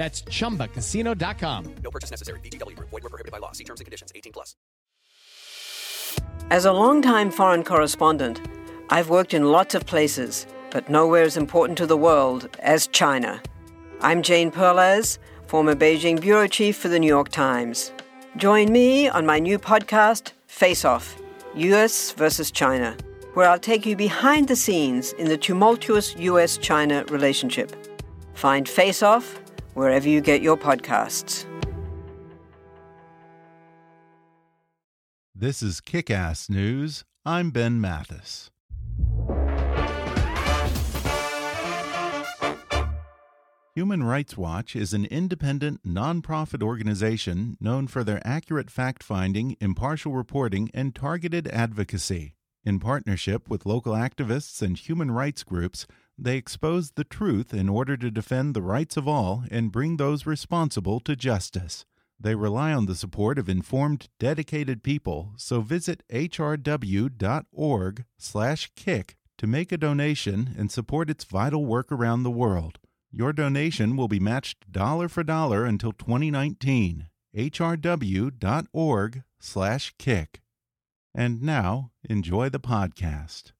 That's chumbacasino.com. No purchase necessary. VGW Group. Void were prohibited by law. See terms and conditions. 18 plus. As a longtime foreign correspondent, I've worked in lots of places, but nowhere as important to the world as China. I'm Jane Perlez, former Beijing bureau chief for the New York Times. Join me on my new podcast, Face Off: US versus China, where I'll take you behind the scenes in the tumultuous US-China relationship. Find Face Off wherever you get your podcasts. This is Kick Ass News. I'm Ben Mathis. Human Rights Watch is an independent, nonprofit organization known for their accurate fact finding, impartial reporting, and targeted advocacy. In partnership with local activists and human rights groups, they expose the truth in order to defend the rights of all and bring those responsible to justice. They rely on the support of informed, dedicated people, so visit hrw.org/kick to make a donation and support its vital work around the world. Your donation will be matched dollar for dollar until 2019. hrw.org/kick. And now, enjoy the podcast.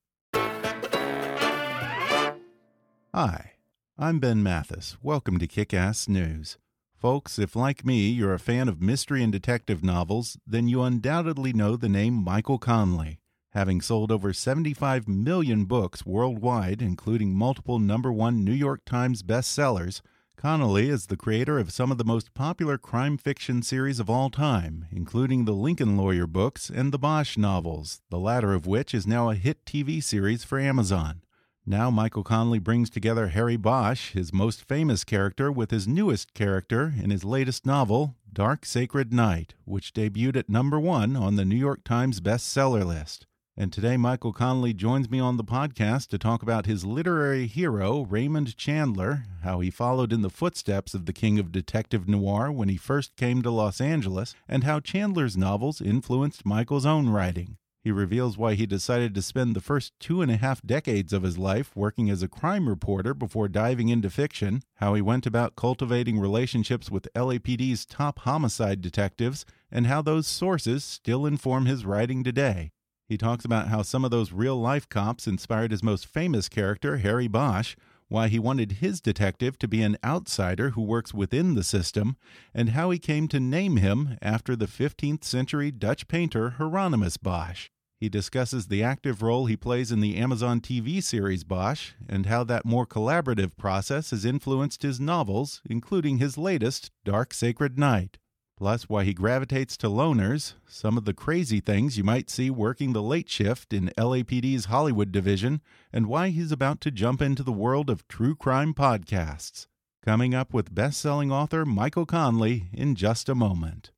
Hi, I'm Ben Mathis. Welcome to Kick Ass News. Folks, if like me, you're a fan of mystery and detective novels, then you undoubtedly know the name Michael Connelly. Having sold over 75 million books worldwide, including multiple number one New York Times bestsellers, Connelly is the creator of some of the most popular crime fiction series of all time, including the Lincoln Lawyer books and the Bosch novels, the latter of which is now a hit TV series for Amazon. Now, Michael Connelly brings together Harry Bosch, his most famous character, with his newest character in his latest novel, Dark Sacred Night, which debuted at number one on the New York Times bestseller list. And today, Michael Connelly joins me on the podcast to talk about his literary hero, Raymond Chandler, how he followed in the footsteps of the king of detective noir when he first came to Los Angeles, and how Chandler's novels influenced Michael's own writing. He reveals why he decided to spend the first two and a half decades of his life working as a crime reporter before diving into fiction, how he went about cultivating relationships with LAPD's top homicide detectives, and how those sources still inform his writing today. He talks about how some of those real life cops inspired his most famous character, Harry Bosch, why he wanted his detective to be an outsider who works within the system, and how he came to name him after the 15th century Dutch painter Hieronymus Bosch. He discusses the active role he plays in the Amazon TV series Bosch, and how that more collaborative process has influenced his novels, including his latest, Dark Sacred Night. Plus, why he gravitates to loners, some of the crazy things you might see working the late shift in LAPD's Hollywood division, and why he's about to jump into the world of true crime podcasts. Coming up with best selling author Michael Connelly in just a moment.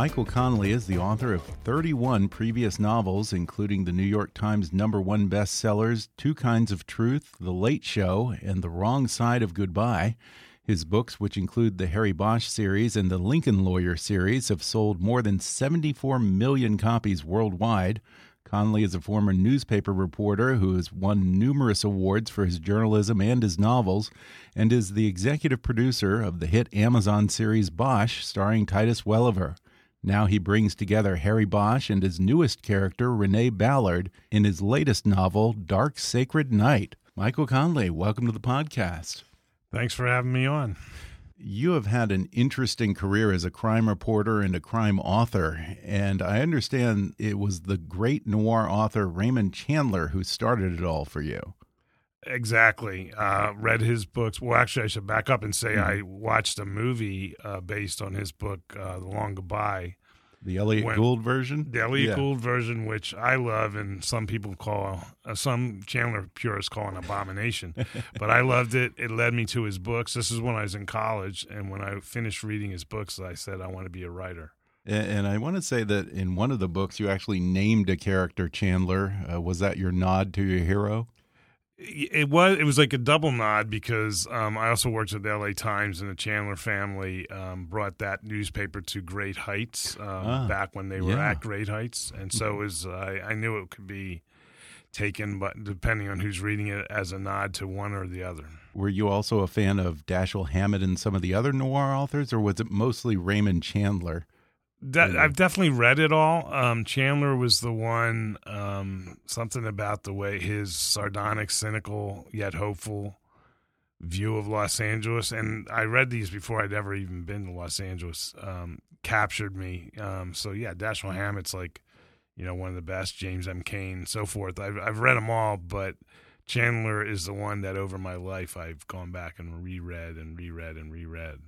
Michael Connelly is the author of 31 previous novels, including the New York Times number one bestsellers Two Kinds of Truth, The Late Show, and The Wrong Side of Goodbye. His books, which include the Harry Bosch series and the Lincoln Lawyer series, have sold more than 74 million copies worldwide. Connelly is a former newspaper reporter who has won numerous awards for his journalism and his novels, and is the executive producer of the hit Amazon series Bosch, starring Titus Welliver. Now he brings together Harry Bosch and his newest character, Renee Ballard, in his latest novel, Dark Sacred Night. Michael Connelly, welcome to the podcast. Thanks for having me on. You have had an interesting career as a crime reporter and a crime author, and I understand it was the great noir author Raymond Chandler who started it all for you. Exactly. Uh, read his books. Well, actually, I should back up and say Mhm. I watched a movie uh, based on his book, uh, The Long Goodbye. The Elliott When- Gould version? The Elliott Yeah. Gould version, which I love, and some people call, uh, some Chandler purists call an abomination. but I loved it. It led me to his books. This is when I was in college, and when I finished reading his books, I said I want to be a writer. And I want to say that in one of the books, you actually named a character Chandler. Uh, was that your nod to your hero? It was it was like a double nod because um, I also worked at the L.A. Times and the Chandler family um, brought that newspaper to great heights um, Ah, back when they were yeah. at great heights, and so it was I, I knew it could be taken, but depending on who's reading it, as a nod to one or the other. Were you also a fan of Dashiell Hammett and some of the other noir authors, or was it mostly Raymond Chandler? De- Yeah. I've definitely read it all. Um, Chandler was the one. Um, something about the way his sardonic, cynical yet hopeful view of Los Angeles, and I read these before I'd ever even been to Los Angeles. Um, captured me. Um, so yeah, Dashiell Hammett's like, you know, one of the best. James M. Cain, so forth. I've I've read them all, but Chandler is the one that over my life I've gone back and reread and reread and reread.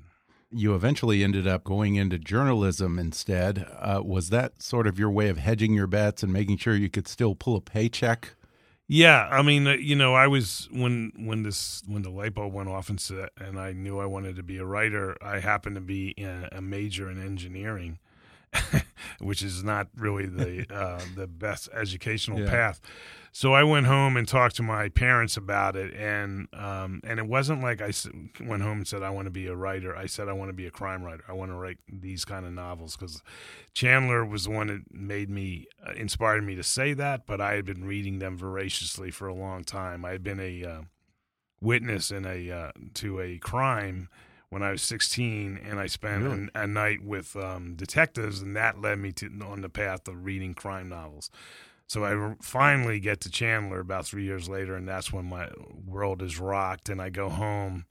You eventually ended up going into journalism instead. Uh, was that sort of your way of hedging your bets and making sure you could still pull a paycheck? Yeah, I mean, uh, you know, I was when when this when the light bulb went off and and I knew I wanted to be a writer. I happened to be a major in engineering, which is not really the uh, the best educational Yeah. path. So I went home and talked to my parents about it, and um, and it wasn't like I went home and said I want to be a writer. I said I want to be a crime writer. I want to write these kind of novels because Chandler was the one that made me uh, inspired me to say that. But I had been reading them voraciously for a long time. I had been a uh, witness in a uh, to a crime when I was 16, and I spent Really? an, a night with um, detectives, and that led me to on the path of reading crime novels. So I finally get to Chandler about three years later, and that's when my world is rocked. And I go home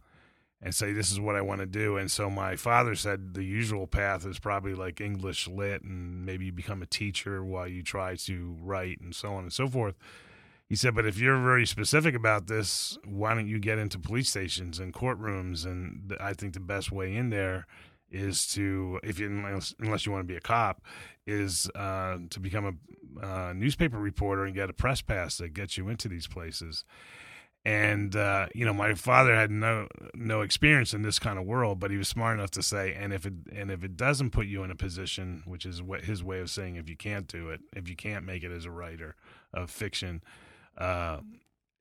and say, "This is what I want to do." And so my father said the usual path is probably like English lit, and maybe you become a teacher while you try to write, and so on and so forth. He said, "But if you're very specific about this, why don't you get into police stations and courtrooms?" And I think the best way in there is to, if you unless, unless you want to be a cop, is uh, to become a uh, newspaper reporter and get a press pass that gets you into these places. And uh, you know, my father had no no experience in this kind of world, but he was smart enough to say, and if it and if it doesn't put you in a position, which is what his way of saying, if you can't do it, if you can't make it as a writer of fiction, uh,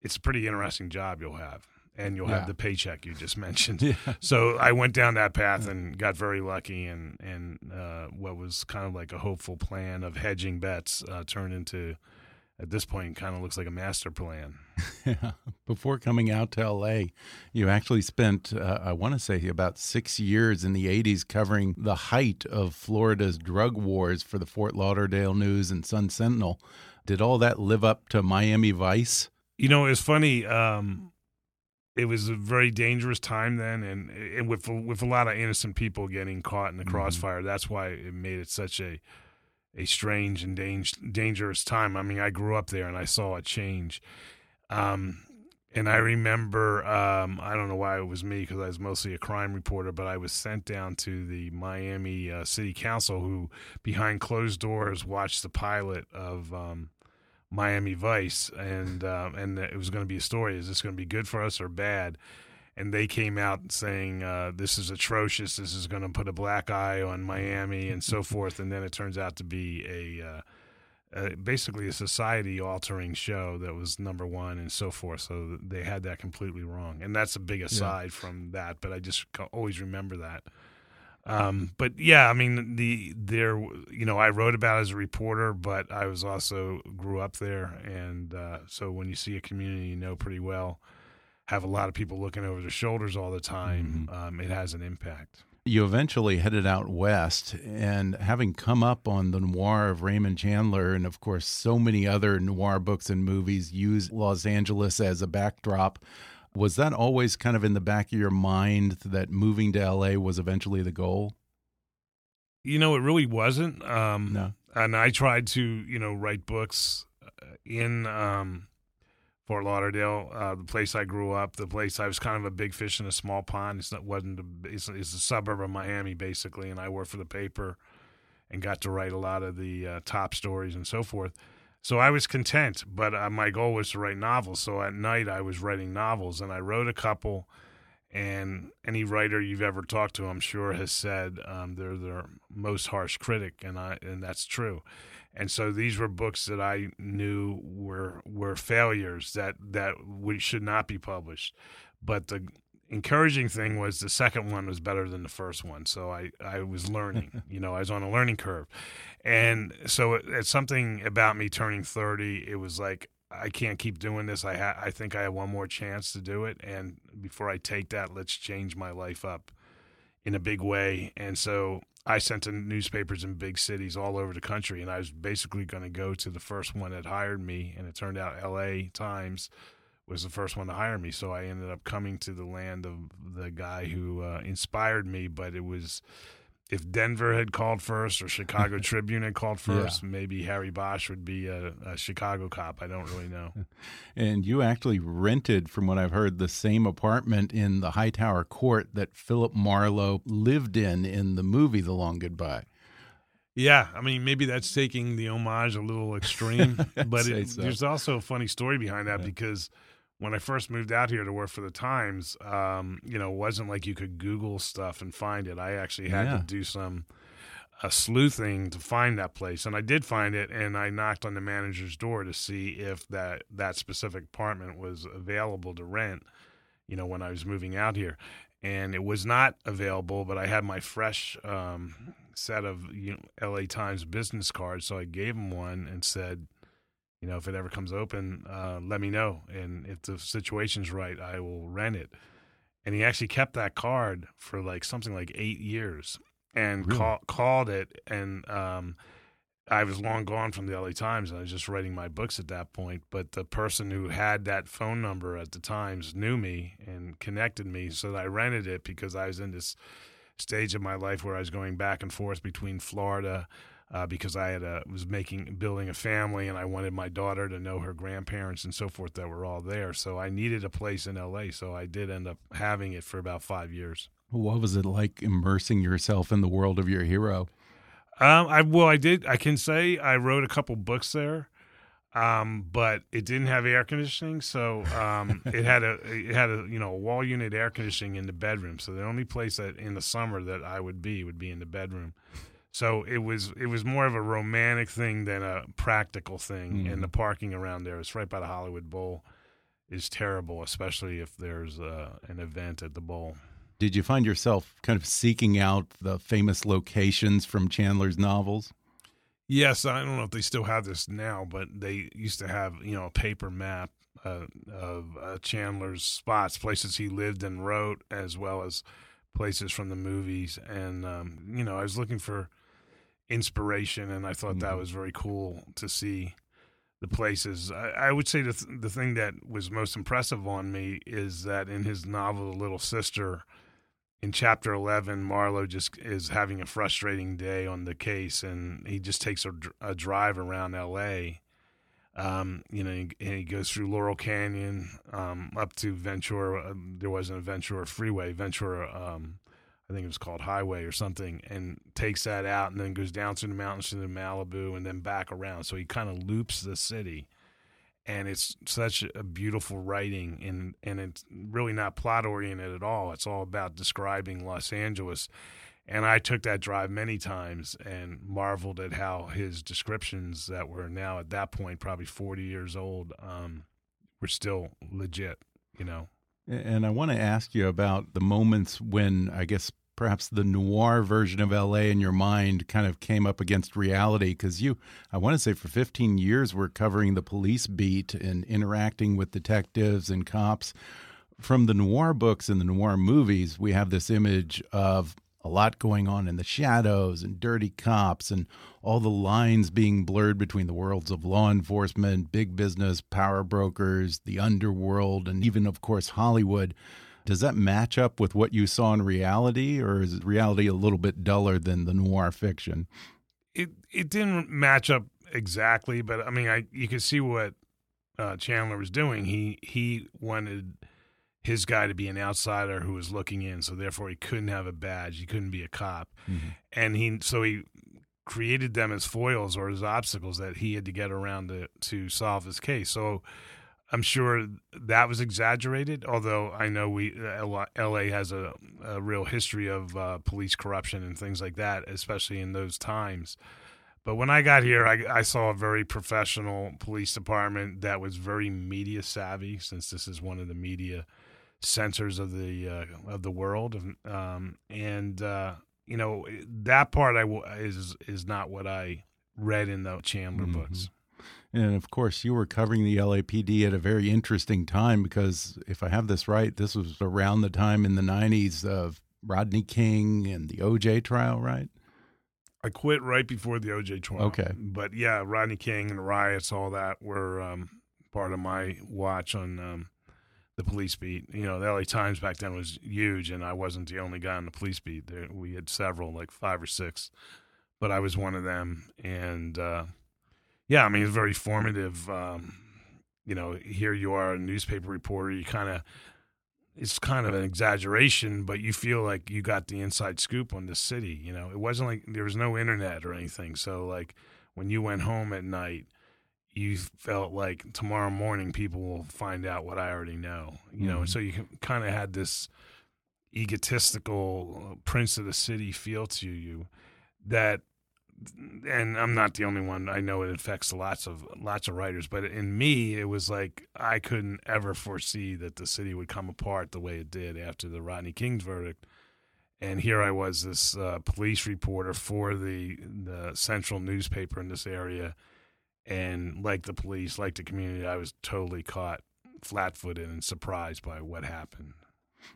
it's a pretty interesting job you'll have, and you'll Yeah. have the paycheck you just mentioned. Yeah. So I went down that path and got very lucky, and and uh, what was kind of like a hopeful plan of hedging bets uh, turned into, at this point, kind of looks like a master plan. Before coming out to LA, you actually spent, uh, I want to say, about six years in the 80s covering the height of Florida's drug wars for the Fort Lauderdale News and Sun Sentinel. Did all that live up to Miami Vice? You know, it's funny. Um, it was a very dangerous time then, and, and with with a lot of innocent people getting caught in the Mhm. crossfire. That's why it made it such a a strange and dang- dangerous time. I mean, I grew up there and I saw it change. Um, and I remember, um, I don't know why it was me because I was mostly a crime reporter, but I was sent down to the Miami uh, City Council, who behind closed doors watched the pilot of um, Miami Vice, and uh, and it was going to be a story. Is this going to be good for us or bad? And they came out saying uh, this is atrocious. This is going to put a black eye on Miami and so forth. And then it turns out to be a uh, uh, basically a society altering show that was number one and so forth. So they had that completely wrong, and that's a big aside from that. But I just always remember that. Um, but yeah, I mean the there, you know, I wrote about it as a reporter, but I was also grew up there, and uh, so when you see a community you know pretty well, have a lot of people looking over their shoulders all the time, um, it has an impact. You eventually headed out west, and having come up on the noir of Raymond Chandler, and of course, so many other noir books and movies use Los Angeles as a backdrop. Was that always kind of in the back of your mind that moving to LA was eventually the goal? You know, it really wasn't. Um, No. And I tried to, you know, write books uh, in um, Fort Lauderdale, uh, the place I grew up, the place I was kind of a big fish in a small pond. It's not wasn't a, it's, it's a suburb of Miami basically, and I worked for the paper and got to write a lot of the uh, top stories and so forth. So I was content, but uh, my goal was to write novels. So at night I was writing novels, and I wrote a couple. And any writer you've ever talked to, I'm sure, has said um, they're their most harsh critic, and I and that's true. And so these were books that I knew were were failures that that we should not be published. But the encouraging thing was the second one was better than the first one. So I I was learning, you know, I was on a learning curve, and so it, it's something about me turning thirty. It was like I can't keep doing this. I ha- I think I have one more chance to do it, and before I take that, let's change my life up in a big way. And so I sent to newspapers in big cities all over the country, and I was basically going to go to the first one that hired me, and it turned out L.A. Times was the first one to hire me. So I ended up coming to the land of the guy who uh, inspired me, but it was. If Denver had called first or Chicago Tribune had called first, maybe Harry Bosch would be a, a Chicago cop. I don't really know. And you actually rented, from what I've heard, the same apartment in the Hightower Court that Philip Marlowe lived in in the movie The Long Goodbye. Yeah, I mean, maybe that's taking the homage a little extreme, but it, so. there's also a funny story behind that because when I first moved out here to work for the Times, um, you know, it wasn't like you could Google stuff and find it. I actually had Yeah. to do some uh, sleuthing to find that place, and I did find it. And I knocked on the manager's door to see if that that specific apartment was available to rent. You know, when I was moving out here, and it was not available. But I had my fresh um, set of you know, L.A. Times business cards, so I gave him one and said, you know, if it ever comes open, uh, let me know, and if the situation's right, I will rent it. And he actually kept that card for like something like eight years, and Really? call, called it. And um, I was long gone from the LA Times, and I was just writing my books at that point. But the person who had that phone number at the Times knew me and connected me, so that I rented it because I was in this stage of my life where I was going back and forth between Florida uh, because I had a, was making building a family and I wanted my daughter to know her grandparents and so forth that were all there. So I needed a place in LA. So I did end up having it for about five years. What was it like immersing yourself in the world of your hero? Um, I well, I did. I can say I wrote a couple books there, um, but it didn't have air conditioning, so um, it had a it had a you know a wall unit air conditioning in the bedroom. So the only place that in the summer that I would be would be in the bedroom. So it was it was more of a romantic thing than a practical thing. And the parking around there, it's right by the Hollywood Bowl, is terrible, especially if there's uh, an event at the bowl. Did you find yourself kind of seeking out the famous locations from Chandler's novels? Yes, I don't know if they still have this now, but they used to have you know a paper map uh, of uh, Chandler's spots, places he lived and wrote, as well as places from the movies. And um, you know, I was looking for inspiration, and I thought that was very cool to see the places. I, I would say the th- the thing that was most impressive on me is that in his novel, The Little Sister, in chapter 11 marlowe just is having a frustrating day on the case and he just takes a, a drive around la um, you know and he goes through laurel canyon um, up to ventura uh, there wasn't a ventura freeway ventura um, i think it was called highway or something and takes that out and then goes down through the mountains to the malibu and then back around. So he kind of loops the city and it's such a beautiful writing and and it's really not plot oriented at all. It's all about describing los angeles. And i took that drive many times and marveled at how his descriptions that were now at that point probably 40 years old um, were still legit you know? And I want to ask you about the moments when I guess perhaps the noir version of LA in your mind kind of came up against reality because you, I want to say, for 15 years were covering the police beat and interacting with detectives and cops. From the noir books and the noir movies, we have this image of a lot going on in the shadows and dirty cops and all the lines being blurred between the worlds of law enforcement, big business, power brokers, the underworld, and even, of course, Hollywood. Does that match up with what you saw in reality, or is reality a little bit duller than the noir fiction? It it didn't match up exactly, but I mean, I you could see what uh, Chandler was doing. He he wanted his guy to be an outsider who was looking in, so therefore he couldn't have a badge, he couldn't be a cop, Mm-hmm. and he so he created them as foils or as obstacles that he had to get around to to solve his case. So I'm sure that was exaggerated, although I know we uh, L.A. has a, a real history of uh, police corruption and things like that, especially in those times. But when I got here, I, I, saw a very professional police department that was very media savvy, since this is one of the media centers of the uh, of the world, um, and uh, you know that part I w- is is not what I read in the Chandler Mhm. books. And of course, you were covering the LAPD at a very interesting time because, if I have this right, this was around the time in the 90s of Rodney King and the OJ trial, right? I quit right before the OJ trial. Okay. but yeah, Rodney King and riots, all that were um, part of my watch on um, the police beat. You know, the LA Times back then was huge, and I wasn't the only guy on the police beat. There, we had several, like five or six, but I was one of them. And uh, yeah, I mean, it's very formative. Um, you know, here you are, a newspaper reporter. You kind of it's kind of an exaggeration, but you feel like you got the inside scoop on the city. You know, it wasn't like there was no internet or anything. So like when you went home at night, you felt like tomorrow morning people will find out what I already know. You know, Mhm. so you kind of had this egotistical uh, prince of the city feel to you that and I'm not the only one. I know it affects lots of lots of writers, but in me, it was like I couldn't ever foresee that the city would come apart the way it did after the Rodney King's verdict. And here I was, this uh, police reporter for the the central newspaper in this area, and like the police, like the community, I was totally caught flat-footed and surprised by what happened.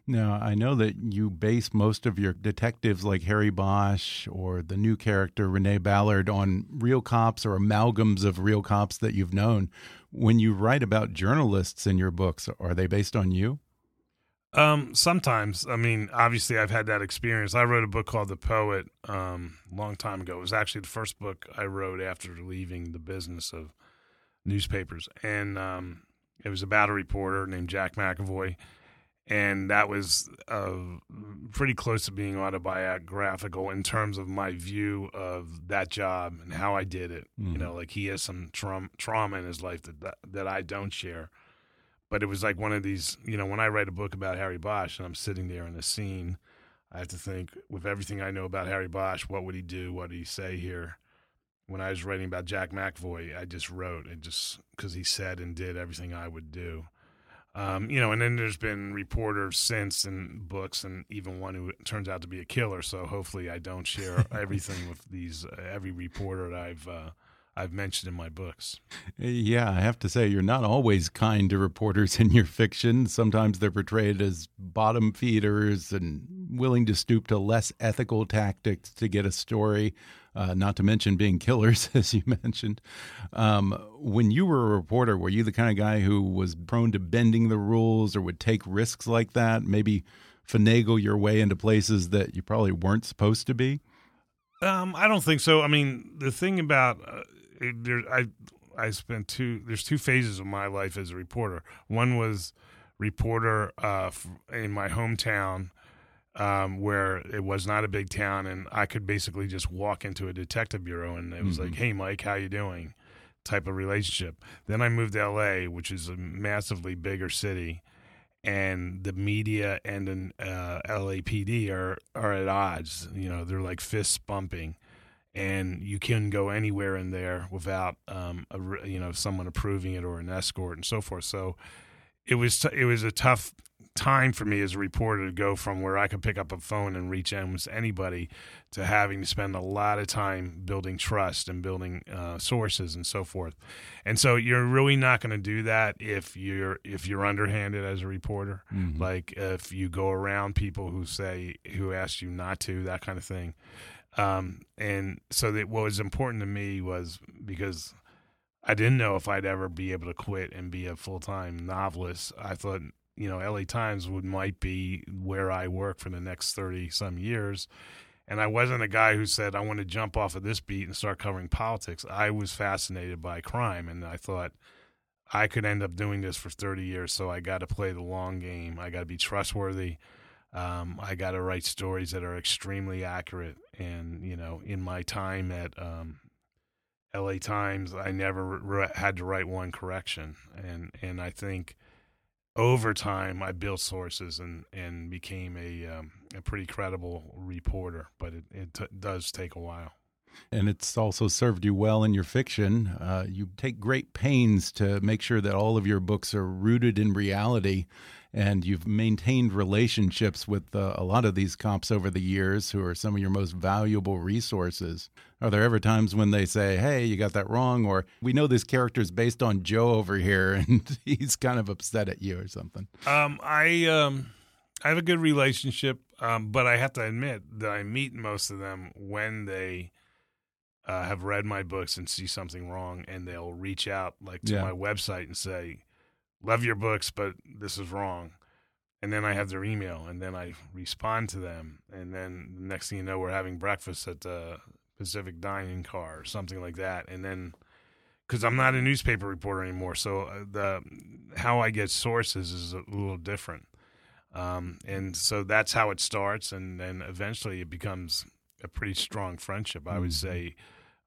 Now, I know that you base most of your detectives like Harry Bosch or the new character Renee Ballard on real cops or amalgams of real cops that you've known. When you write about journalists in your books, are they based on you? Um, sometimes, I mean, obviously, I've had that experience. I wrote a book called The Poet um, a long time ago. It was actually the first book I wrote after leaving the business of newspapers, and um, it was about a reporter named Jack McEvoy, and that was uh, pretty close to being autobiographical in terms of my view of that job and how I did it. You Mhm. know, like he has some trauma trauma in his life that, that that I don't share but it was like one of these you know when i write a book about harry bosch and i'm sitting there in a scene i have to think with everything i know about harry bosch what would he do what did he say here when i was writing about jack mcevoy i just wrote and just because he said and did everything i would do um, you know and then there's been reporters since and books and even one who turns out to be a killer. So hopefully i don't share everything with these uh, every reporter that i've uh, i've mentioned in my books. Yeah, I have to say, you're not always kind to reporters in your fiction. Sometimes they're portrayed as bottom feeders and willing to stoop to less ethical tactics to get a story, uh, not to mention being killers, as you mentioned. Um, when you were a reporter, were you the kind of guy who was prone to bending the rules or would take risks like that? Maybe finagle your way into places that you probably weren't supposed to be? Um, I don't think so. I mean, the thing about uh, there, I I spent two. There's two phases of my life as a reporter. One was reporter uh, in my hometown, um, where it was not a big town, and I could basically just walk into a detective bureau, and it was like, "Hey, Mike, how you doing?" type of relationship. Then I moved to L.A., which is a massively bigger city, and the media and an uh, LAPD are are at odds. You know, they're like fists bumping, and you can go anywhere in there without um, a, you know someone approving it or an escort and so forth. So it was t- it was a tough time for me as a reporter to go from where I could pick up a phone and reach almost anybody to having to spend a lot of time building trust and building uh, sources and so forth. And so you're really not going to do that if you're if you're underhanded as a reporter. Mhm. Like if you go around people who say who ask you not to, that kind of thing. Um, and so that what was important to me was because I didn't know if I'd ever be able to quit and be a full time novelist. I thought, you know, LA Times would might be where I work for the next thirty some years. And I wasn't a guy who said I want to jump off of this beat and start covering politics. I was fascinated by crime, and I thought I could end up doing this for thirty years. So I got to play the long game. I got to be trustworthy. Um, I got to write stories that are extremely accurate. And you know, in my time at um, LA Times, I never re- had to write one correction, and and I think over time I built sources and and became a um, a pretty credible reporter. But it it t- does take a while. And it's also served you well in your fiction. Uh, you take great pains to make sure that all of your books are rooted in reality. And you've maintained relationships with uh, a lot of these cops over the years who are some of your most valuable resources. Are there ever times when they say, hey, you got that wrong? Or we know this character is based on Joe over here and he's kind of upset at you or something? Um, I um, I have a good relationship, um, but I have to admit that I meet most of them when they uh, have read my books and see something wrong, and they'll reach out like to Yeah. my website and say, "Love your books, but this is wrong." And then I have their email, and then I respond to them, and then the next thing you know, we're having breakfast at the Pacific Dining Car or something like that, and then because I'm not a newspaper reporter anymore, so uh, the how I get sources is a little different. Um, and so that's how it starts, and then eventually it becomes a pretty strong friendship. I would Mhm. say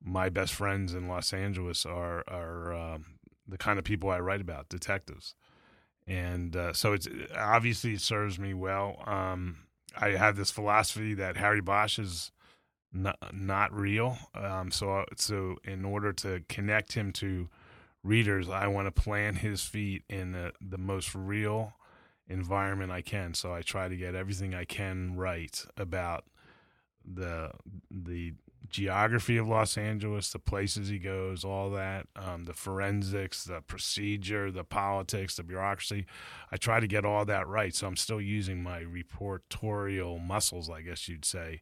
my best friends in Los Angeles are are um, the kind of people I write about, detectives, and uh, so it's obviously it serves me well. Um, I have this philosophy that Harry Bosch is not not real. Um, so so in order to connect him to readers, I want to plant his feet in the, the most real environment I can. So I try to get everything I can right about the the geography of Los Angeles, the places he goes, all that, um, the forensics, the procedure, the politics, the bureaucracy. I try to get all that right. So I'm still using my reportorial muscles, I guess you'd say,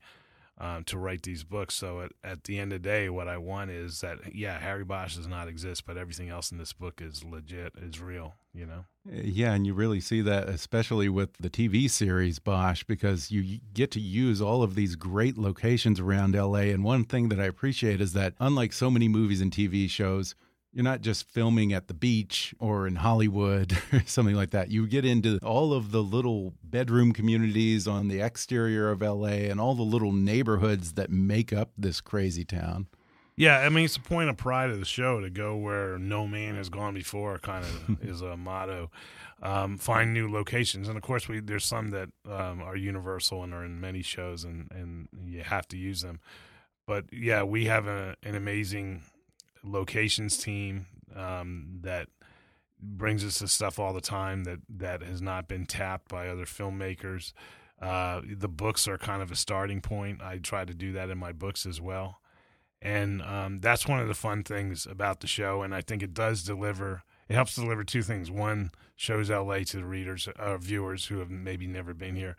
um, to write these books. So at, at the end of the day, what I want is that, yeah, Harry Bosch does not exist, but everything else in this book is legit, is real, you know? Yeah, and you really see that, especially with the TV series Bosch, because you get to use all of these great locations around LA. And one thing that I appreciate is that, unlike so many movies and TV shows, you're not just filming at the beach or in Hollywood or something like that. You get into all of the little bedroom communities on the exterior of LA and all the little neighborhoods that make up this crazy town. Yeah, I mean, it's the point of pride of the show to go where no man has gone before, kind of is a motto. Um, find new locations, and of course, we there's some that um, are universal and are in many shows, and and you have to use them. But yeah, we have a, an amazing locations team um, that brings us to stuff all the time that that has not been tapped by other filmmakers. Uh, the books are kind of a starting point. I try to do that in my books as well and um, that's one of the fun things about the show and i think it does deliver it helps deliver two things one shows la to the readers uh, viewers who have maybe never been here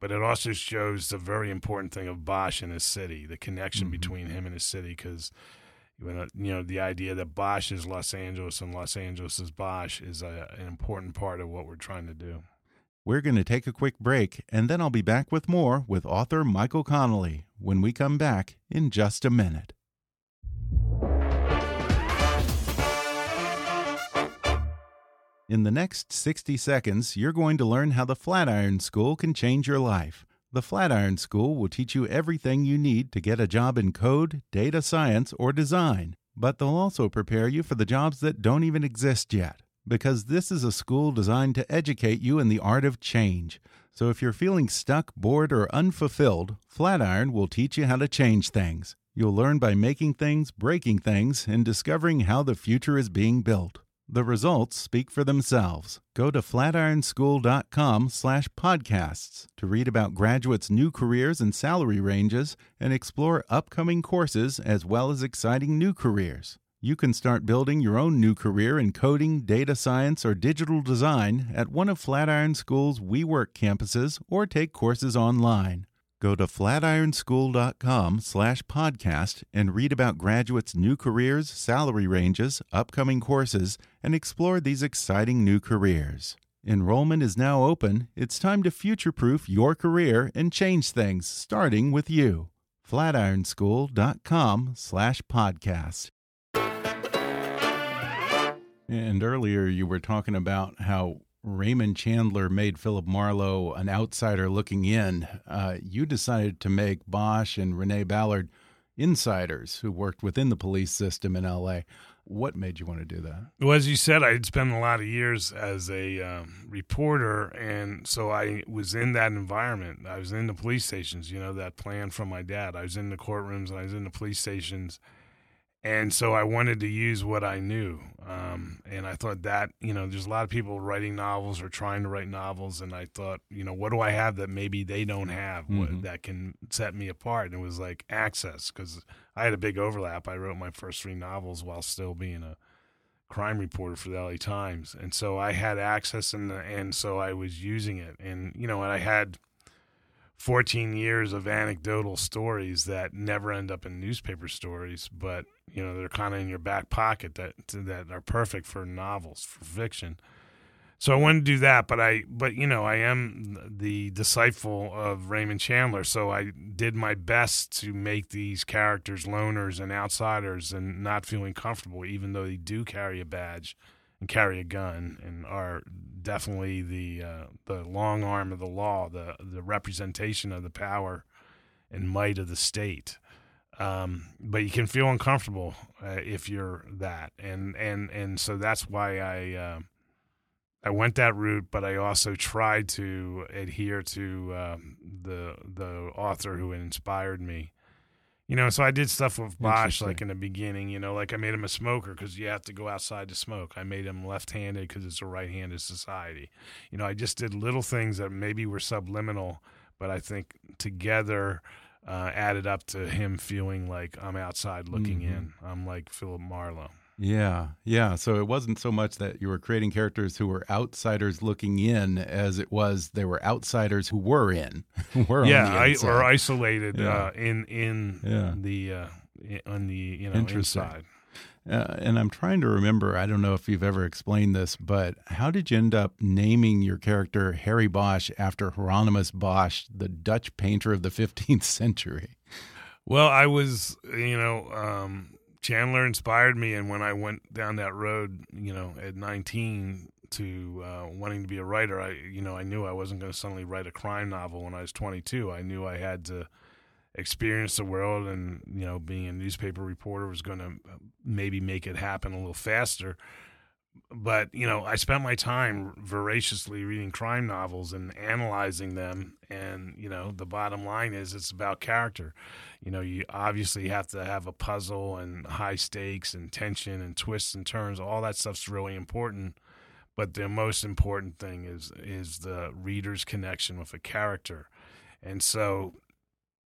but it also shows the very important thing of bosch and his city the connection Mhm. between him and his city because you know the idea that bosch is los angeles and los angeles is bosch is a, an important part of what we're trying to do We're going to take a quick break, and then I'll be back with more with author Michael Connelly when we come back in just a minute. In the next 60 seconds, you're going to learn how the Flatiron School can change your life. The Flatiron School will teach you everything you need to get a job in code, data science, or design. But they'll also prepare you for the jobs that don't even exist yet. Because this is a school designed to educate you in the art of change. So if you're feeling stuck, bored, or unfulfilled, Flatiron will teach you how to change things. You'll learn by making things, breaking things, and discovering how the future is being built. The results speak for themselves. Go to flatironschool.com/podcasts to read about graduates' new careers and salary ranges and explore upcoming courses as well as exciting new careers. You can start building your own new career in coding, data science, or digital design at one of Flatiron School's WeWork campuses or take courses online. Go to flatironschool.com slash podcast and read about graduates' new careers, salary ranges, upcoming courses, and explore these exciting new careers. Enrollment is now open. It's time to future proof your career and change things, starting with you. flatironschool.com slash podcast. And earlier you were talking about how Raymond Chandler made Philip Marlowe an outsider looking in. Uh, you decided to make Bosch and Renee Ballard insiders who worked within the police system in LA. What made you want to do that? Well, as you said, I had spent a lot of years as a um, reporter, and so I was in that environment. I was in the police stations, you know, that plan from my dad. I was in the courtrooms and I was in the police stations and so I wanted to use what I knew. Um, and I thought that, you know, there's a lot of people writing novels or trying to write novels. And I thought, you know, what do I have that maybe they don't have Mm-hmm. what, that can set me apart? And it was like access because I had a big overlap. I wrote my first three novels while still being a crime reporter for the LA Times. And so I had access and, and so I was using it. And, you know, and I had 14 years of anecdotal stories that never end up in newspaper stories, but you know they're kind of in your back pocket that that are perfect for novels for fiction. So I wanted to do that, but I but you know I am the disciple of Raymond Chandler, so I did my best to make these characters loners and outsiders and not feeling comfortable, even though they do carry a badge and carry a gun and are definitely the uh, the long arm of the law, the the representation of the power and might of the state. Um, but you can feel uncomfortable uh, if you're that, and and and so that's why I uh, I went that route. But I also tried to adhere to um, the the author who inspired me. You know, so I did stuff with Bosch like in the beginning. You know, like I made him a smoker because you have to go outside to smoke. I made him left-handed because it's a right-handed society. You know, I just did little things that maybe were subliminal, but I think together uh, added up to him feeling like I'm outside looking Mhm. in. I'm like Philip Marlowe. Yeah, yeah. So it wasn't so much that you were creating characters who were outsiders looking in, as it was they were outsiders who were in, were yeah, on the I, or isolated Yeah. uh, in in Yeah. the uh, on the you know inside. Uh, and I'm trying to remember. I don't know if you've ever explained this, but how did you end up naming your character Harry Bosch after Hieronymus Bosch, the Dutch painter of the 15th century? Well, I was, you know, um, Chandler inspired me, and when I went down that road, you know, at 19 to uh, wanting to be a writer, I, you know, I knew I wasn't going to suddenly write a crime novel when I was 22. I knew I had to experience the world, and you know, being a newspaper reporter was going to maybe make it happen a little faster. But you know, I spent my time voraciously reading crime novels and analyzing them, and you know, the bottom line is it's about character. You know you obviously have to have a puzzle and high stakes and tension and twists and turns. All that stuff's really important but the most important thing is is the reader's connection with a character. And so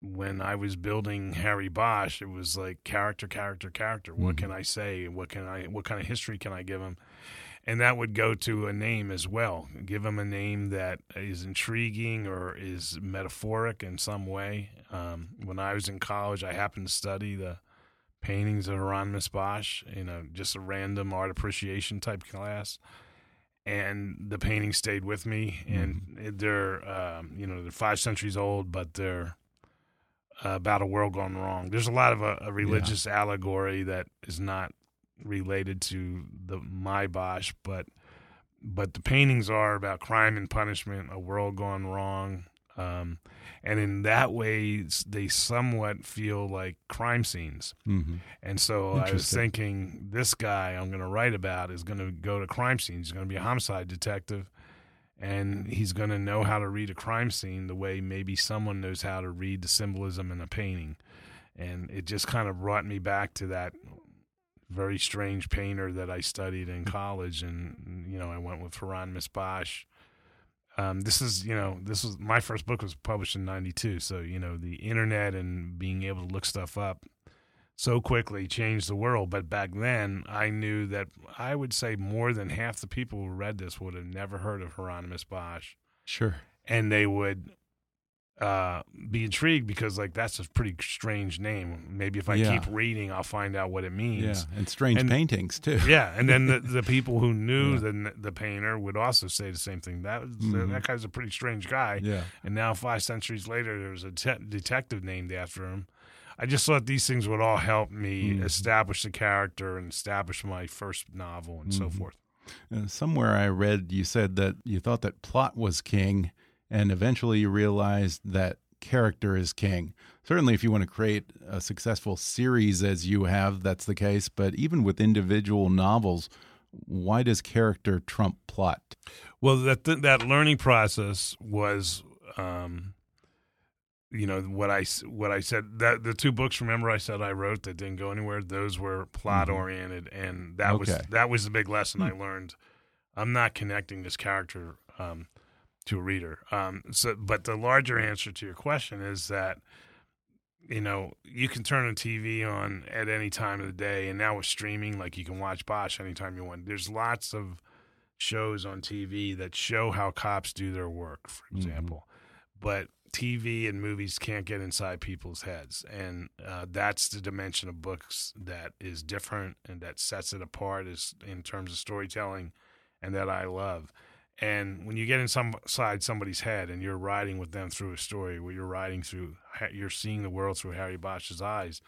when i was building harry bosch it was like character character character what Mhm. can i say what can i what kind of history can i give him and that would go to a name as well. Give him a name that is intriguing or is metaphoric in some way. Um, when I was in college, I happened to study the paintings of Hieronymus Bosch, you know, just a random art appreciation type class. And the paintings stayed with me, and they're, um, you know, they're five centuries old, but they're about a world gone wrong. There's a lot of a, a religious allegory that is not related to the my Bosch, but but the paintings are about crime and punishment, a world gone wrong, um, and in that way they somewhat feel like crime scenes. Mm-hmm. And so I was thinking, this guy I'm going to write about is going to go to crime scenes. He's going to be a homicide detective, and he's going to know how to read a crime scene the way maybe someone knows how to read the symbolism in a painting. And it just kind of brought me back to that very strange painter that I studied in college, and you know I went with Hieronymus Bosch. Um, this is you know this was my first book was published in '92, so you know the internet and being able to look stuff up so quickly changed the world. But back then, I knew that I would say more than half the people who read this would have never heard of Hieronymus Bosch, Sure. and they would uh, be intrigued because like that's a pretty strange name. Maybe if I Yeah. keep reading, I'll find out what it means. Yeah, and strange And- paintings too. Yeah, and then the, the people who knew Yeah. the the painter would also say the same thing. That Mhm. that guy's a pretty strange guy. Yeah. And now, five centuries later, there's a te- detective named after him. I just thought these things would all help me Mhm. establish the character and establish my first novel and so Mhm. forth. Uh, somewhere I read you said that you thought that plot was king, and eventually you realized that character is king. Certainly, if you want to create a successful series as you have, that's the case. But even with individual novels, why does character trump plot? Well, that th- that learning process was, um, you know, what I what I said. That the two books, remember, I said I wrote that didn't go anywhere. Those were plot oriented, and that was that was the big lesson I learned. I'm not connecting this character um, to a reader. Um, so, but the larger answer to your question is that you know you can turn a TV on at any time of the day, and now with streaming, like you can watch Bosch anytime you want. There's lots of shows on TV that show how cops do their work, for example. But TV and movies can't get inside people's heads. And uh, that's the dimension of books that is different and that sets it apart is in terms of storytelling and that I love. And when you get inside somebody's head and you're riding with them through a story where you're riding through, you're seeing the world through Harry Bosch's eyes,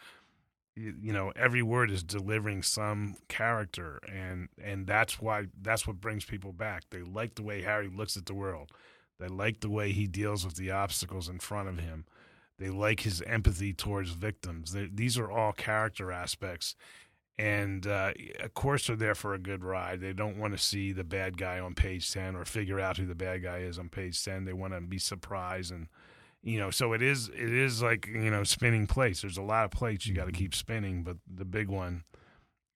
you, you know every word is delivering some character and and that's why that's what brings people back they like the way harry looks at the world they like the way he deals with the obstacles in front of him. They like his empathy towards victims. They, these are all character aspects and uh, of course they're there for a good ride. They don't want to see the bad guy on page 10 or figure out who the bad guy is on page 10 they want to be surprised and you know so it is it is like you know spinning plates. There's a lot of plates you got to keep spinning but the big one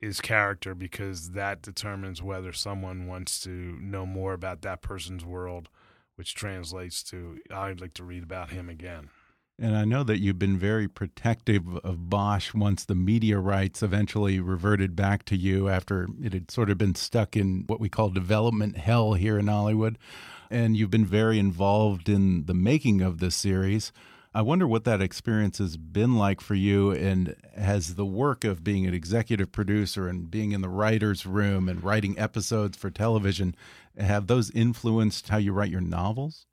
is character because that determines whether someone wants to know more about that person's world which translates to i'd like to read about him again And I know that you've been very protective of Bosch once the media rights eventually reverted back to you after it had sort of been stuck in what we call development hell here in Hollywood. And you've been very involved in the making of this series. I wonder what that experience has been like for you, and has the work of being an executive producer and being in the writer's room and writing episodes for television, have those influenced how you write your novels?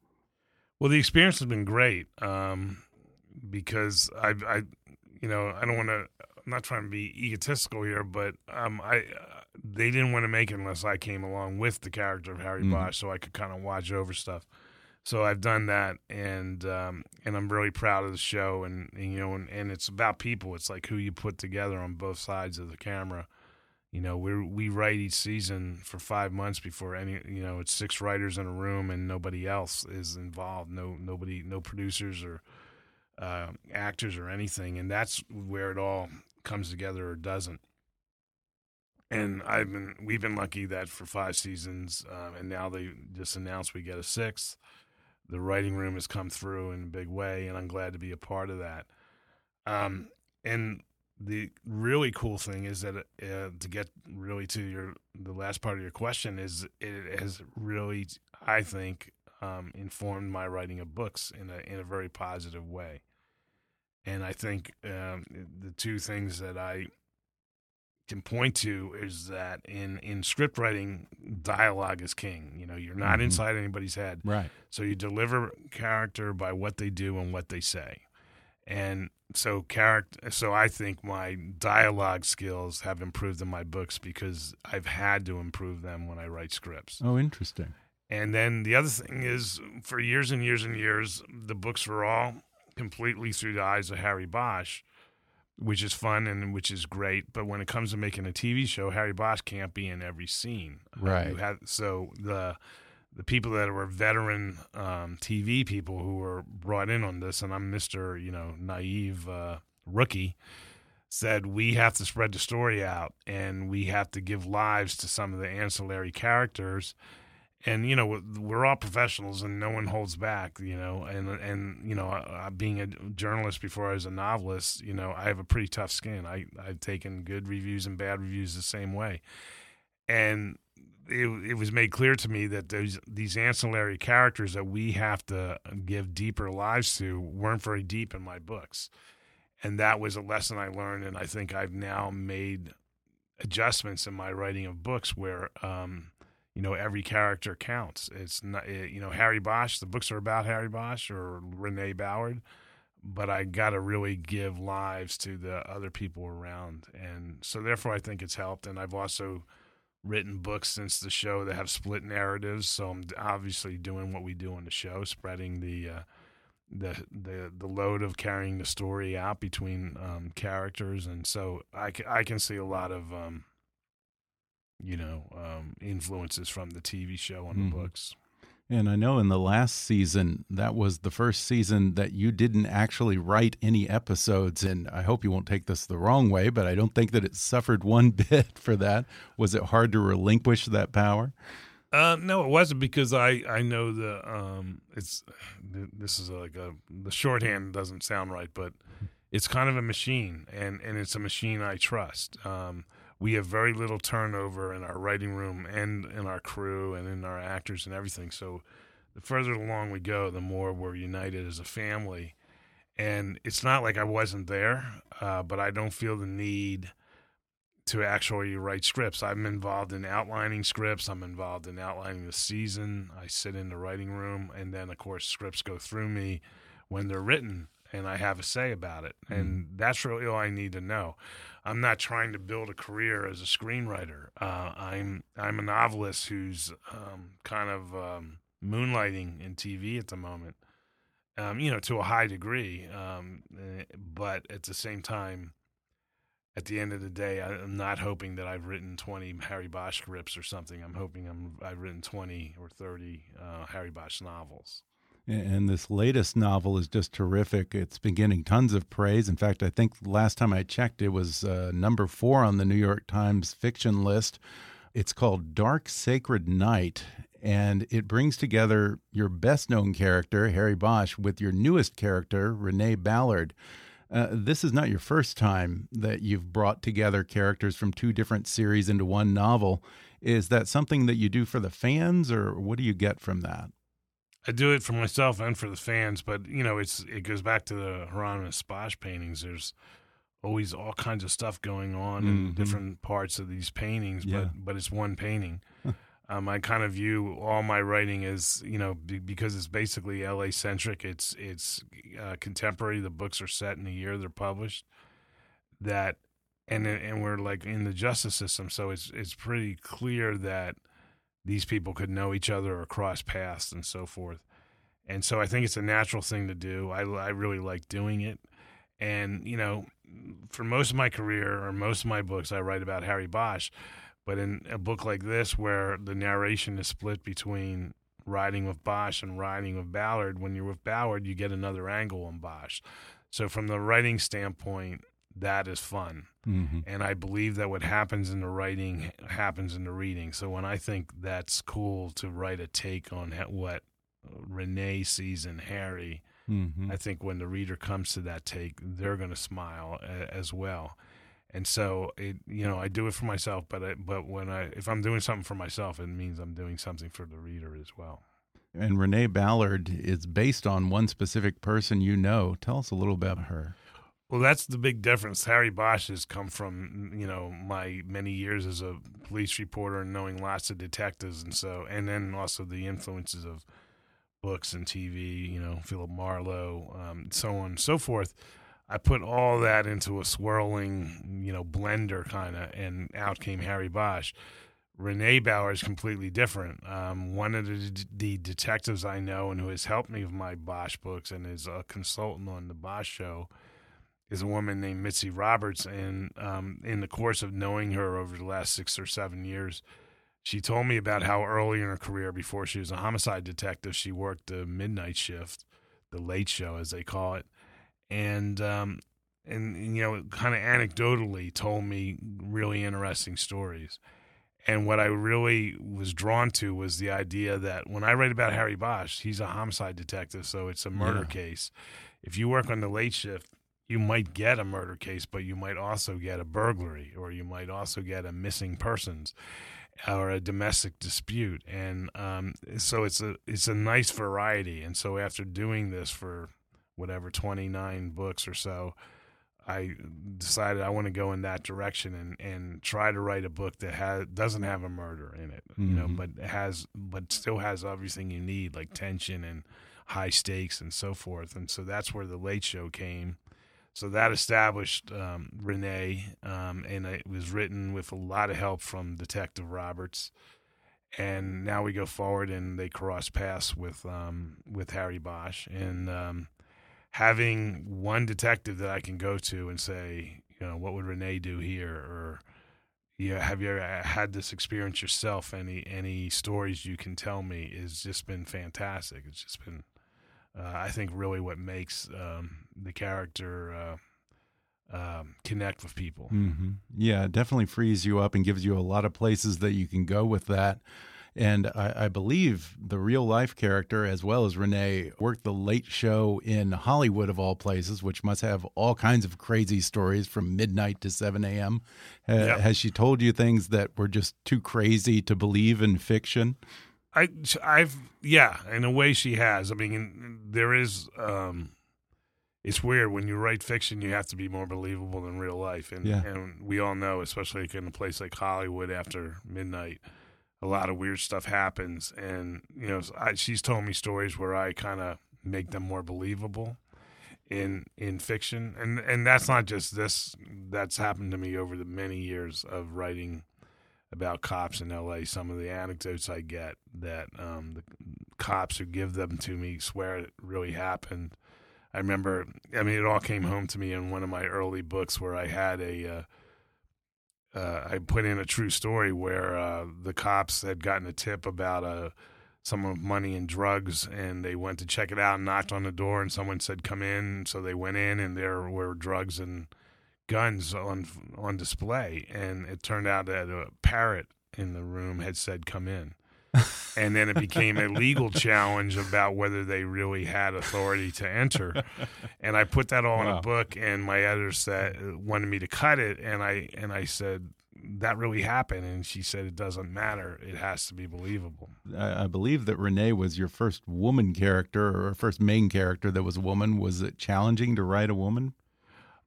Well, the experience has been great um, because I, I, you know, I don't want to. I'm not trying to be egotistical here, but um, I, uh, they didn't want to make it unless I came along with the character of Harry Mhm. Bosch, so I could kind of watch over stuff. So I've done that, and um, and I'm really proud of the show, and, and you know, and, and it's about people. It's like who you put together on both sides of the camera. You know, we we write each season for five months before any. You know, it's six writers in a room and nobody else is involved. No, nobody, no producers or uh, actors or anything, and that's where it all comes together or doesn't. And I've been, we've been lucky that for five seasons, um, and now they just announced we get a sixth. The writing room has come through in a big way, and I'm glad to be a part of that. Um, and the really cool thing is that uh, to get really to your the last part of your question is it has really I think um, informed my writing of books in a in a very positive way, and I think um, the two things that I can point to is that in in script writing, dialogue is king. You know, you're not Mhm. inside anybody's head. Right. So you deliver character by what they do and what they say. And so character so I think my dialogue skills have improved in my books because I've had to improve them when I write scripts. Oh, interesting. And then the other thing is for years and years and years the books were all completely through the eyes of Harry Bosch, which is fun and which is great, but when it comes to making a TV show, Harry Bosch can't be in every scene. Uh, Right. you have, so the the people that were veteran um, TV people who were brought in on this, and I'm Mister, you know, naive uh, rookie. said we have to spread the story out and we have to give lives to some of the ancillary characters and you know we're all professionals and no one holds back you know and and you know being a journalist before I was a novelist you know I have a pretty tough skin I I've taken good reviews and bad reviews the same way and it, it was made clear to me that those these ancillary characters that we have to give deeper lives to weren't very deep in my books and that was a lesson I learned, and I think I've now made adjustments in my writing of books where um, you know every character counts. It's not eh, you know Harry Bosch. The books are about Harry Bosch or Renee Ballard, but I got to really give lives to the other people around, and so therefore I think it's helped. And I've also written books since the show that have split narratives, so I'm obviously doing what we do on the show, spreading the uh, the the the load of carrying the story out between um, characters, and so I, I can see a lot of um, you know um, influences from the TV show on mm-hmm. the books. And I know in the last season, that was the first season that you didn't actually write any episodes. And I hope you won't take this the wrong way, but I don't think that it suffered one bit for that. Was it hard to relinquish that power? Uh, no, it wasn't because I I know the um it's this is like a the shorthand doesn't sound right, but it's kind of a machine, and and it's a machine I trust. Um, we have very little turnover in our writing room and in our crew and in our actors and everything. So the further along we go, the more we're united as a family. And it's not like I wasn't there, uh, but I don't feel the need to actually write scripts. I'm involved in outlining scripts. I'm involved in outlining the season. I sit in the writing room, and then of course scripts go through me when they're written, and I have a say about it. Mm. And that's really all I need to know. I'm not trying to build a career as a screenwriter. Uh, I'm I'm a novelist who's um, kind of um, moonlighting in TV at the moment. Um, you know, to a high degree, um, eh, but at the same time at the end of the day, I'm not hoping that I've written 20 Harry Bosch scripts or something. I'm hoping I'm, I've written 20 or 30 uh, Harry Bosch novels. And this latest novel is just terrific. It's been getting tons of praise. In fact, I think last time I checked, it was uh, number four on the New York Times fiction list. It's called Dark Sacred Night, and it brings together your best known character, Harry Bosch, with your newest character, Renee Ballard. Uh, this is not your first time that you've brought together characters from two different series into one novel. Is that something that you do for the fans, or what do you get from that? I do it for myself and for the fans, but you know, it's it goes back to the Hieronymus Bosch paintings. There's always all kinds of stuff going on mm -hmm. in mm-hmm. different parts of these paintings, yeah. but but it's one painting. Um, I kind of view all my writing as you know b- because it's basically LA centric. It's it's uh, contemporary. The books are set in the year they're published. That and and we're like in the justice system, so it's it's pretty clear that these people could know each other or cross paths and so forth. And so I think it's a natural thing to do. I I really like doing it, and you know, for most of my career or most of my books, I write about Harry Bosch but in a book like this, where the narration is split between riding with Bosch and riding with Ballard, when you're with Ballard, you get another angle on Bosch. So, from the writing standpoint, that is fun. Mm-hmm. And I believe that what happens in the writing happens in the reading. So, when I think that's cool to write a take on what Renee sees in Harry, mm-hmm. I think when the reader comes to that take, they're going to smile a- as well and so it you know I do it for myself, but I, but when I if I'm doing something for myself, it means I'm doing something for the reader as well. And Renee Ballard is based on one specific person you know. Tell us a little about her. Well, that's the big difference. Harry Bosch has come from you know my many years as a police reporter and knowing lots of detectives, and so and then also the influences of books and TV. You know, Philip Marlowe, um, so on and so forth. I put all that into a swirling, you know, blender kind of, and out came Harry Bosch. Renee Ballard is completely different. Um, one of the, the, detectives I know and who has helped me with my Bosch books and is a consultant on the Bosch show is a woman named Mitzi Roberts. And um, in the course of knowing her over the last six or seven years, she told me about how early in her career, before she was a homicide detective, she worked the midnight shift, the late show, as they call it and um, and you know, kind of anecdotally told me really interesting stories. And what I really was drawn to was the idea that when I write about Harry Bosch, he's a homicide detective, so it's a murder Yeah. case. If you work on the late shift, you might get a murder case, but you might also get a burglary, or you might also get a missing persons, or a domestic dispute. And um, so it's a it's a nice variety. And so after doing this for whatever twenty nine books or so, I decided I want to go in that direction and, and try to write a book that has doesn't have a murder in it, you know, Mhm. but has but still has everything you need like tension and high stakes and so forth. And so that's where the Late Show came. So that established um, Renee, um, and it was written with a lot of help from Detective Roberts. And now we go forward, and they cross paths with um, with Harry Bosch, and um, having one detective that I can go to and say, you know, what would Renee do here, or yeah, have you ever had this experience yourself? Any any stories you can tell me has just been fantastic. It's just been, uh, I think, really what makes um, the character uh, um, connect with people. hmm Yeah, it definitely frees you up and gives you a lot of places that you can go with that. And I, I believe the real life character, as well as Renee, worked the late show in Hollywood, of all places, which must have all kinds of crazy stories from midnight to 7 a.m. Yep. Has she told you things that were just too crazy to believe in fiction? I, I've, yeah, in a way she has. I mean, there is, um, it's weird when you write fiction, you have to be more believable than real life. And, Yeah. and we all know, especially like in a place like Hollywood after midnight, a lot of weird stuff happens. And, you know, I, she's told me stories where I kind of make them more believable in in fiction and and that's not just this that's happened to me over the many years of writing about cops in LA. Some of the anecdotes I get that um, the cops who give them to me swear it really happened. I remember, I mean, it all came home to me in one of my early books where I had a, uh, uh, I put in a true story where uh, the cops had gotten a tip about uh, some of money and drugs, and they went to check it out and knocked on the door, and someone said, "Come in." So they went in, and there were drugs and guns on on display, and it turned out that a parrot in the room had said, "Come in." and then it became a legal challenge about whether they really had authority to enter. And I put that all in a book, and my editor said wanted me to cut it, and I and I said that really happened, and she said it doesn't matter; it has to be believable. I, I believe that Renee was your first woman character or first main character that was a woman. Was it challenging to write a woman?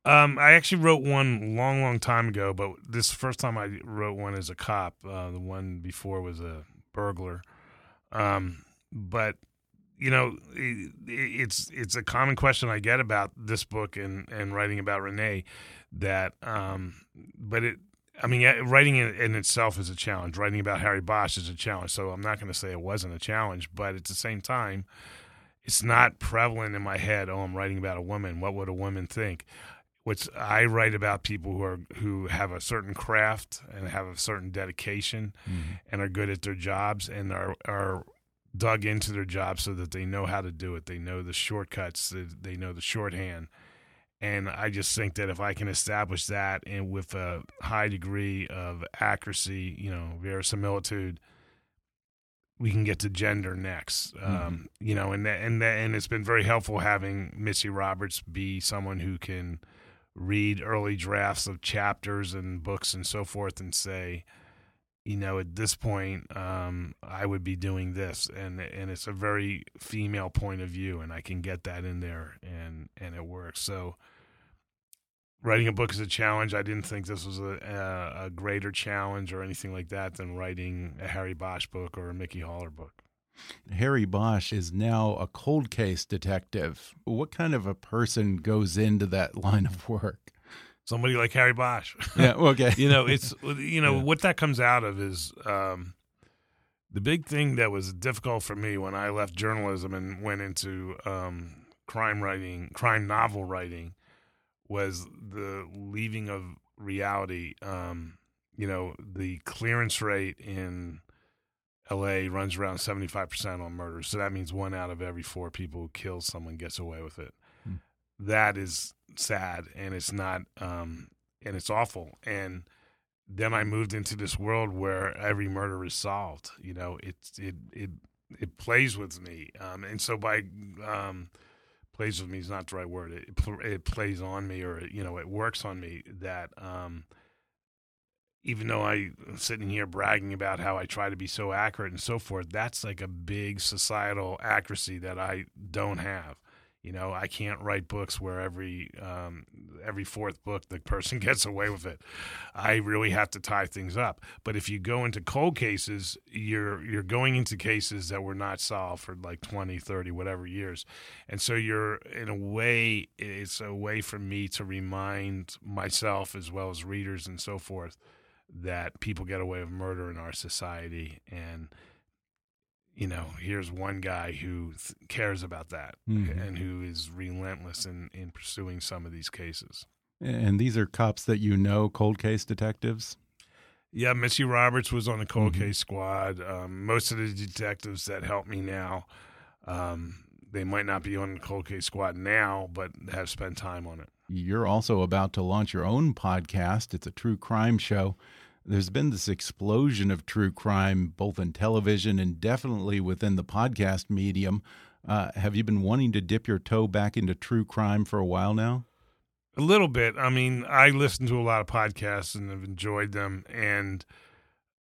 Um, I actually wrote one long, long time ago, but this first time I wrote one as a cop. Uh, the one before was a burglar. Um, but you know, it, it's it's a common question I get about this book and and writing about Renee. That, um, but it. I mean, writing it in itself is a challenge. Writing about Harry Bosch is a challenge. So I'm not going to say it wasn't a challenge, but at the same time, it's not prevalent in my head. Oh, I'm writing about a woman. What would a woman think? Which I write about people who are who have a certain craft and have a certain dedication and are good at their jobs and are are dug into their job so that they know how to do it. They know the shortcuts. They, they know the shorthand. And I just think that if I can establish that and with a high degree of accuracy, you know, verisimilitude, we can get to gender next. Um, you know, and that, and that, and it's been very helpful having Mitzi Roberts be someone who can read early drafts of chapters and books and so forth and say, you know, at this point, um, I would be doing this, and and it's a very female point of view, and I can get that in there, and and it works. So, writing a book is a challenge. I didn't think this was a a, a greater challenge or anything like that than writing a Harry Bosch book or a Mickey Haller book. Harry Bosch is now a cold case detective. What kind of a person goes into that line of work? Somebody like Harry Bosch. Yeah, okay. you know it's you know Yeah. what that comes out of is um, the big thing that was difficult for me when I left journalism and went into um, crime writing, crime novel writing, was the leaving of reality. Um, you know, the clearance rate in L.A. runs around seventy five percent on murders, so that means one out of every four people who kills someone gets away with it. That is sad and it's not um, and it's awful. And then I moved into this world where every murder is solved. You know, it it it it plays with me, um, and so by um, plays with me is not the right word. It it plays on me, or you know, it works on me that. Um, even though I'm sitting here bragging about how I try to be so accurate and so forth, that's like a big societal accuracy that I don't have. You know, I can't write books where every um, every fourth book the person gets away with it. I really have to tie things up. But if you go into cold cases, you're you're going into cases that were not solved for like 20, 30, whatever years. And so you're in a way it's a way for me to remind myself as well as readers and so forth that people get away with murder in our society and you know, here's one guy who th- cares about that mm-hmm. and who is relentless in, in pursuing some of these cases. And these are cops that you know, cold case detectives? Yeah, Mitzi Roberts was on the cold mm-hmm. case squad. Um, most of the detectives that help me now, um, they might not be on the cold case squad now, but have spent time on it. You're also about to launch your own podcast. It's a true crime show there's been this explosion of true crime, both in television and definitely within the podcast medium. Uh, have you been wanting to dip your toe back into true crime for a while now? A little bit. I mean, I listen to a lot of podcasts and have enjoyed them. And,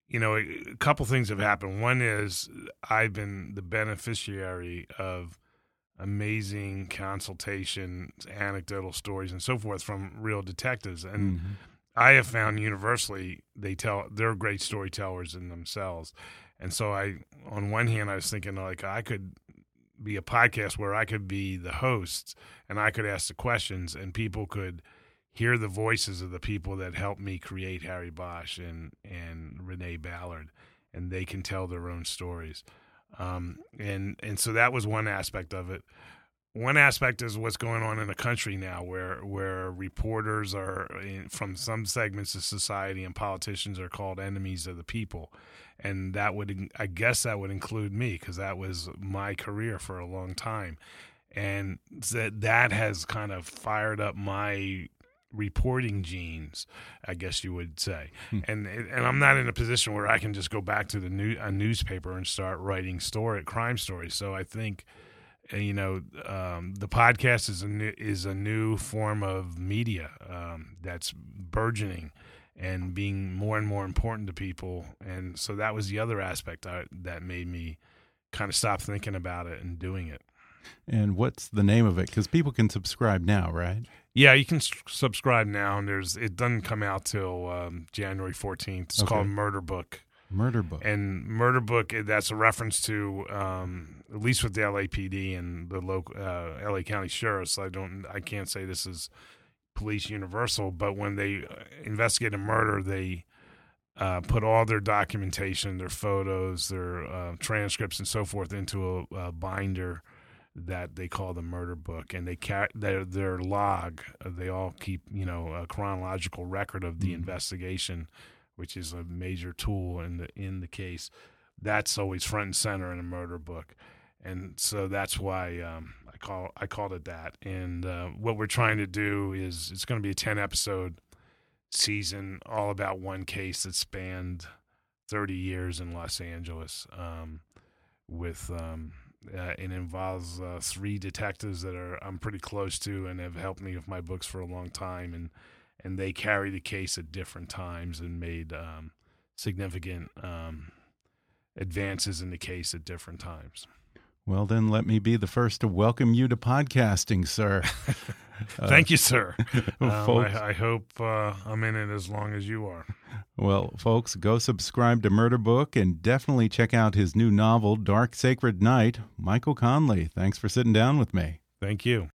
you know, a couple things have happened. One is I've been the beneficiary of amazing consultations, anecdotal stories, and so forth from real detectives. And, mm -hmm I have found universally they tell they're great storytellers in themselves. And so I on one hand I was thinking like I could be a podcast where I could be the host and I could ask the questions and people could hear the voices of the people that helped me create Harry Bosch and and Renee Ballard and they can tell their own stories. Um, and and so that was one aspect of it. One aspect is what's going on in the country now, where where reporters are in, from some segments of society and politicians are called enemies of the people, and that would I guess that would include me because that was my career for a long time, and that that has kind of fired up my reporting genes, I guess you would say. Hmm. And and I'm not in a position where I can just go back to the new a newspaper and start writing story crime stories. So I think you know, um, the podcast is a new, is a new form of media um, that's burgeoning and being more and more important to people. And so that was the other aspect I, that made me kind of stop thinking about it and doing it. And what's the name of it? Because people can subscribe now, right? Yeah, you can s- subscribe now, and there's it doesn't come out till um, January 14th. It's okay. called Murder Book. Murder Book. And Murder Book, eh, that's a reference to um, at least with the LAPD and the local uh, LA County sheriffs. I don't, I can't say this is police universal, but when they uh, investigate a murder, they uh, put all their documentation, their photos, their uh, transcripts, and so forth into a, a, binder that they call the murder book, and they ca- their their log. Uh, they all keep you know a chronological record of the mm-hmm. investigation which is a major tool in the in the case, that's always front and center in a murder book, and so that's why um, I call I called it that. And uh, what we're trying to do is it's going to be a ten episode season, all about one case that spanned thirty years in Los Angeles, um, with. Um, uh, it involves uh, three detectives that are I'm pretty close to and have helped me with my books for a long time, and and they carry the case at different times and made um, significant um, advances in the case at different times. Well, then let me be the first to welcome you to podcasting, sir. Thank uh, you, sir. um, I, I, hope uh, I'm in it as long as you are. Well, folks, go subscribe to Murder Book and definitely check out his new novel, Dark Sacred Night. Michael Connelly, thanks for sitting down with me. Thank you.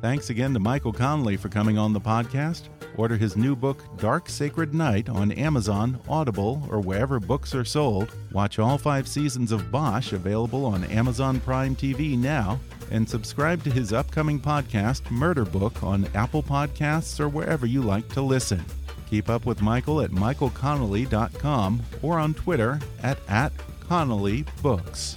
Thanks again to Michael Connelly for coming on the podcast. Order his new book, Dark Sacred Night, on Amazon, Audible, or wherever books are sold. Watch all five seasons of Bosch available on Amazon Prime TV now. And subscribe to his upcoming podcast, Murder Book, on Apple Podcasts or wherever you like to listen. Keep up with Michael at michaelconnelly.com or on Twitter at, at ConnellyBooks.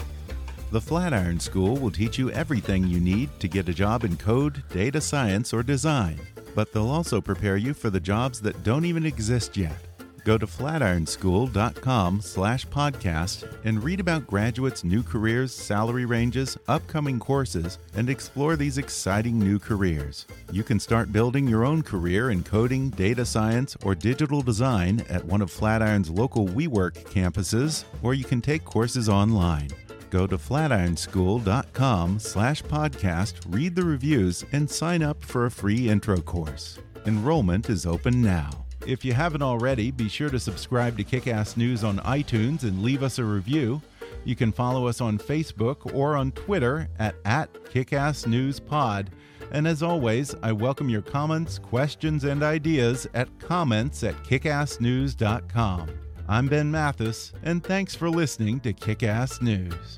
The Flatiron School will teach you everything you need to get a job in code, data science, or design. But they'll also prepare you for the jobs that don't even exist yet. Go to flatironschool.com slash podcast and read about graduates' new careers, salary ranges, upcoming courses, and explore these exciting new careers. You can start building your own career in coding, data science, or digital design at one of Flatiron's local WeWork campuses, or you can take courses online. Go to flatironschool.com slash podcast, read the reviews, and sign up for a free intro course. Enrollment is open now. If you haven't already, be sure to subscribe to Kickass News on iTunes and leave us a review. You can follow us on Facebook or on Twitter at, at KickassNewsPod. And as always, I welcome your comments, questions, and ideas at comments at kickassnews.com. I'm Ben Mathis, and thanks for listening to Kickass News.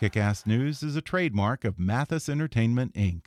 Kickass News is a trademark of Mathis Entertainment, Inc.